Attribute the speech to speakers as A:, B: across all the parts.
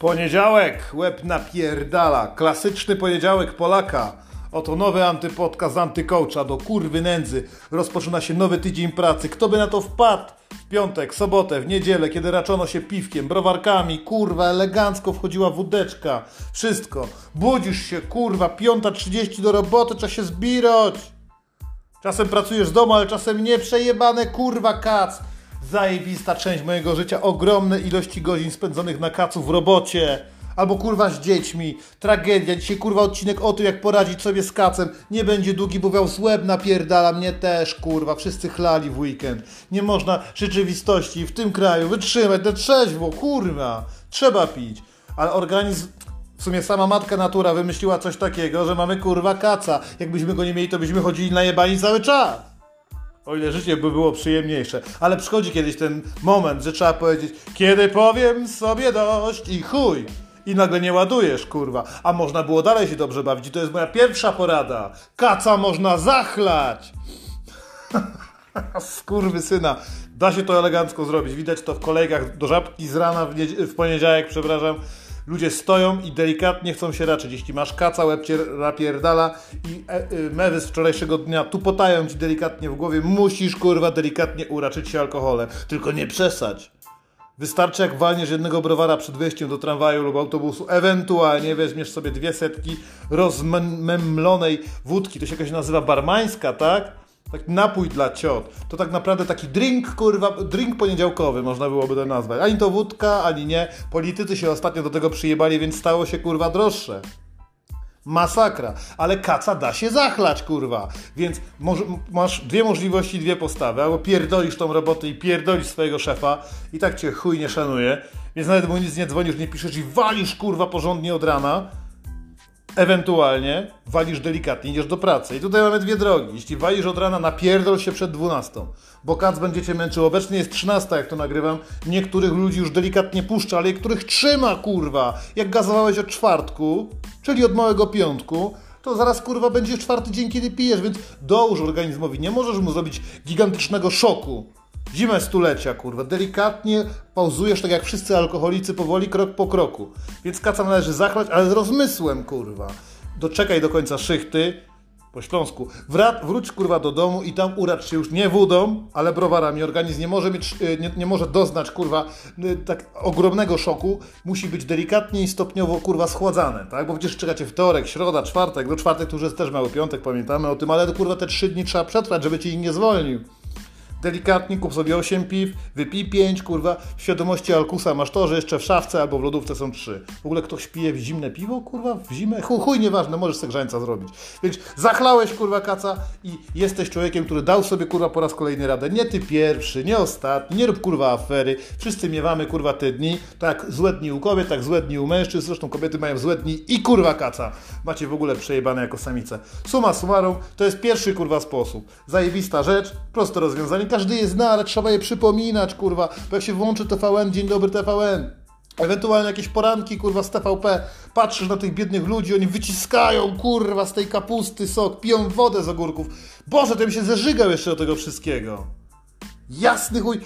A: Poniedziałek, łeb napierdala. Klasyczny poniedziałek Polaka. Oto nowy antypodcast antykołcza do kurwy nędzy. Rozpoczyna się nowy tydzień pracy. Kto by na to wpadł? W piątek, sobotę, w niedzielę, kiedy raczono się piwkiem, browarkami, kurwa, elegancko wchodziła wódeczka. Wszystko. Budzisz się, kurwa, piąta trzydzieści do roboty, trzeba się zbirać. Czasem pracujesz z domu, ale czasem nie przejebane, kurwa, kac. Zajebista część mojego życia, ogromne ilości godzin spędzonych na kacu w robocie. Albo kurwa z dziećmi. Tragedia. Dzisiaj kurwa odcinek o tym, jak poradzić sobie z kacem. Nie będzie długi, bo wiał złeb napierdala. Mnie też kurwa. Wszyscy chlali w weekend. Nie można rzeczywistości w tym kraju wytrzymać na trzeźwo. Kurwa. Trzeba pić. Ale organizm... W sumie sama matka natura wymyśliła coś takiego, że mamy kurwa kaca. Jakbyśmy go nie mieli, to byśmy chodzili na jebani cały czas. O ile życie by było przyjemniejsze. Ale przychodzi kiedyś ten moment, że trzeba powiedzieć, kiedy powiem sobie dość i chuj. I nagle nie ładujesz, kurwa. A można było dalej się dobrze bawić. I to jest moja pierwsza porada. Kaca można zachlać. Skurwy syna. Da się to elegancko zrobić. Widać to w kolejkach do żabki z rana w, w poniedziałek, przepraszam. Ludzie stoją i delikatnie chcą się raczyć. Jeśli masz kaca, łeb cię i e, e, mewy z wczorajszego dnia tu potają ci delikatnie w głowie, musisz kurwa delikatnie uraczyć się alkoholem. Tylko nie przesadź. Wystarczy jak walniesz jednego browara przed wyjściem do tramwaju lub autobusu, ewentualnie weźmiesz sobie dwie setki rozmemlonej wódki, to się jakoś nazywa barmańska, tak? Taki napój dla ciot. To tak naprawdę taki drink, kurwa, drink poniedziałkowy można byłoby to nazwać. Ani to wódka, ani nie. Politycy się ostatnio do tego przyjebali, więc stało się kurwa droższe. Masakra. Ale kaca da się zachlać, kurwa. Więc masz dwie możliwości, dwie postawy. Albo pierdolisz tą robotę i pierdolisz swojego szefa i tak cię chuj nie szanuje. Więc nawet mu nic nie dzwonisz, nie piszesz i walisz, kurwa, porządnie od rana. Ewentualnie walisz delikatnie, idziesz do pracy. I tutaj mamy dwie drogi. Jeśli walisz od rana, napierdol się przed 12. Bo kac będzie cię męczył. Obecnie jest 13, jak to nagrywam. Niektórych ludzi już delikatnie puszcza, ale niektórych trzyma, kurwa. Jak gazowałeś od czwartku, czyli od małego piątku, to zaraz, kurwa, będzie czwarty dzień, kiedy pijesz, więc dołóż organizmowi. Nie możesz mu zrobić gigantycznego szoku. Zimę stulecia, kurwa. Delikatnie pauzujesz, tak jak wszyscy alkoholicy, powoli, krok po kroku. Więc kaca należy zachlać, ale z rozmysłem, kurwa. Doczekaj do końca szychty, po śląsku. Wróć, kurwa, do domu i tam uracz się już nie wódą, ale browarami. Organizm nie może mieć, y, nie, nie może doznać, kurwa, y, tak ogromnego szoku. Musi być delikatnie i stopniowo, kurwa, schładzane, tak? Bo przecież czekacie wtorek, środa, czwartek. Do czwartek to już jest też mały piątek, pamiętamy o tym, ale, kurwa, te trzy dni trzeba przetrwać, żeby ci nie zwolnił. Delikatnie kup sobie 8 piw, wypij 5, kurwa. W świadomości Alkusa masz to, że jeszcze w szafce albo w lodówce są 3. W ogóle ktoś pije zimne piwo, kurwa, w zimę? Chuj, chuj nieważne, możesz sobie grzańca zrobić. Więc zachlałeś, kurwa, kaca i jesteś człowiekiem, który dał sobie, kurwa, po raz kolejny radę. Nie ty pierwszy, nie ostatni, nie rób, kurwa, afery. Wszyscy miewamy, kurwa, te dni. Tak złe dni u kobiet, tak złe dni u mężczyzn. Zresztą kobiety mają złe dni i, kurwa, kaca. Macie w ogóle przejebane jako samice. Suma summarum, to jest pierwszy, kurwa, sposób. Zajebista rzecz, proste rozwiązanie. Każdy je zna, ale trzeba je przypominać, kurwa. Bo jak się włączy TVN, dzień dobry TVN. Ewentualnie jakieś poranki, kurwa, z TVP. Patrzysz na tych biednych ludzi, oni wyciskają, kurwa, z tej kapusty sok, piją wodę z ogórków. Boże, to mi się zeżygał jeszcze do tego wszystkiego. Jasny chuj.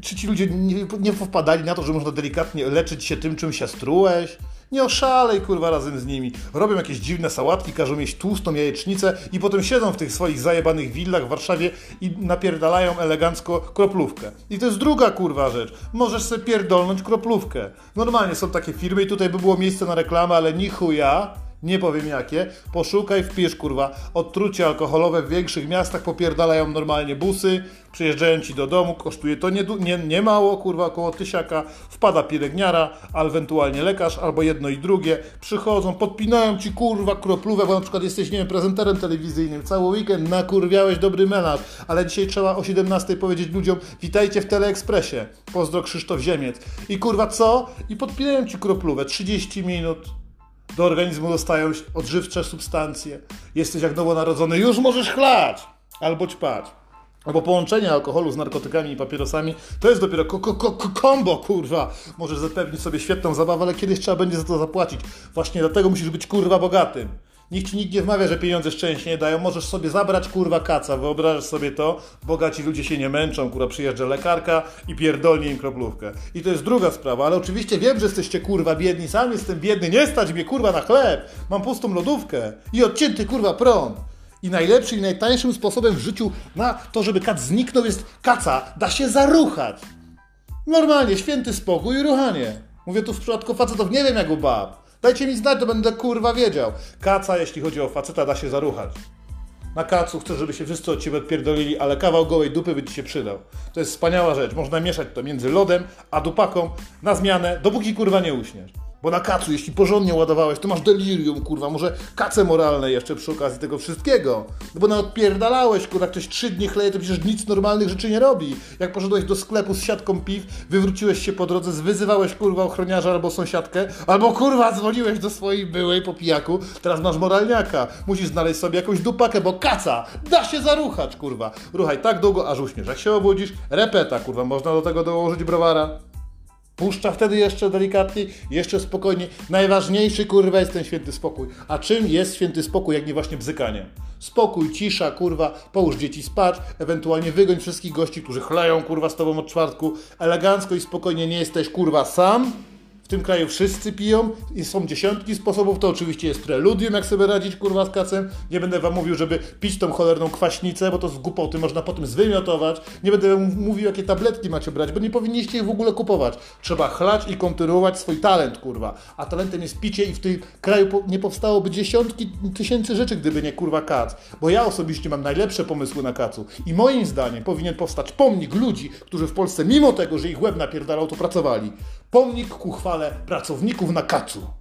A: Czy, ci ludzie nie, nie wpadali na to, że można delikatnie leczyć się tym, czym się strułeś? Nie oszalej, kurwa, razem z nimi. Robią jakieś dziwne sałatki, każą mieć tłustą jajecznicę i potem siedzą w tych swoich zajebanych willach w Warszawie i napierdalają elegancko kroplówkę. I to jest druga, kurwa, rzecz. Możesz sobie pierdolnąć kroplówkę. Normalnie są takie firmy i tutaj by było miejsce na reklamę, ale ni chuja nie powiem jakie, poszukaj, wpisz kurwa, odtrucie alkoholowe w większych miastach popierdalają normalnie busy, przyjeżdżają ci do domu, kosztuje to nie, nie, nie mało, kurwa, około tysiaka, wpada pielęgniara, a ewentualnie lekarz, albo jedno i drugie, przychodzą, podpinają ci kurwa kroplówę, bo na przykład jesteś, nie wiem, prezenterem telewizyjnym, cały weekend nakurwiałeś dobry melanż, ale dzisiaj trzeba o 17 powiedzieć ludziom, witajcie w Teleekspresie, pozdro Krzysztof Ziemiec. I kurwa co? I podpinają ci kroplówę, 30 minut, do organizmu dostają odżywcze substancje. Jesteś jak nowonarodzony, już możesz chlać albo ćpać. Albo połączenie alkoholu z narkotykami i papierosami to jest dopiero ko ko ko kombo, kurwa. Możesz zapewnić sobie świetną zabawę, ale kiedyś trzeba będzie za to zapłacić. Właśnie dlatego musisz być kurwa bogatym. Nikt ci nikt nie wmawia, że pieniądze szczęście nie dają. Możesz sobie zabrać kurwa kaca, wyobrażasz sobie to? Bogaci ludzie się nie męczą, kurwa przyjeżdża lekarka i pierdolnie im kroplówkę. I to jest druga sprawa, ale oczywiście wiem, że jesteście kurwa biedni, sam jestem biedny, nie stać mnie kurwa na chleb, mam pustą lodówkę i odcięty kurwa prąd. I najlepszym i najtańszym sposobem w życiu na to, żeby kac zniknął jest kaca, da się zaruchać. Normalnie, święty spokój i ruchanie. Mówię tu w przypadku facetów, nie wiem jak u bab. Dajcie mi znać, to będę kurwa wiedział. Kaca, jeśli chodzi o faceta, da się zaruchać. Na kacu chcę, żeby się wszyscy od ciebie odpierdolili, ale kawał gołej dupy by ci się przydał. To jest wspaniała rzecz. Można mieszać to między lodem a dupaką na zmianę, dopóki kurwa nie uśniesz. Bo na kacu, jeśli porządnie ładowałeś, to masz delirium, kurwa, może kace moralne jeszcze przy okazji tego wszystkiego. No bo na odpierdalałeś, kurwa, ktoś trzy dni chleje, to przecież nic normalnych rzeczy nie robi. Jak poszedłeś do sklepu z siatką piw, wywróciłeś się po drodze, zwyzywałeś, kurwa, ochroniarza albo sąsiadkę, albo, kurwa, dzwoniłeś do swojej byłej po pijaku, teraz masz moralniaka. Musisz znaleźć sobie jakąś dupakę, bo kaca da się zaruchać, kurwa. Ruchaj tak długo, aż uśmiesz. Jak się obudzisz, repeta, kurwa, można do tego dołożyć browara. Puszcza wtedy jeszcze delikatnie, jeszcze spokojnie. Najważniejszy kurwa jest ten święty spokój. A czym jest święty spokój, jak nie właśnie bzykanie? Spokój, cisza, kurwa, połóż dzieci spać, ewentualnie wygoń wszystkich gości, którzy chleją kurwa z tobą od czwartku. Elegancko i spokojnie nie jesteś kurwa sam. Tym kraju wszyscy piją i są dziesiątki sposobów. To oczywiście jest preludium, jak sobie radzić kurwa z kacem. Nie będę wam mówił, żeby pić tą cholerną kwaśnicę, bo to z głupoty można potem zwymiotować. Nie będę mówił, jakie tabletki macie brać, bo nie powinniście ich w ogóle kupować. Trzeba chlać i kontynuować swój talent, kurwa. A talentem jest picie i w tym kraju nie powstałoby dziesiątki tysięcy rzeczy, gdyby nie kurwa kac. Bo ja osobiście mam najlepsze pomysły na kacu. I moim zdaniem powinien powstać pomnik ludzi, którzy w Polsce, mimo tego, że ich łeb napierdalał, to pracowali. Pomnik ku chwale pracowników na kacu.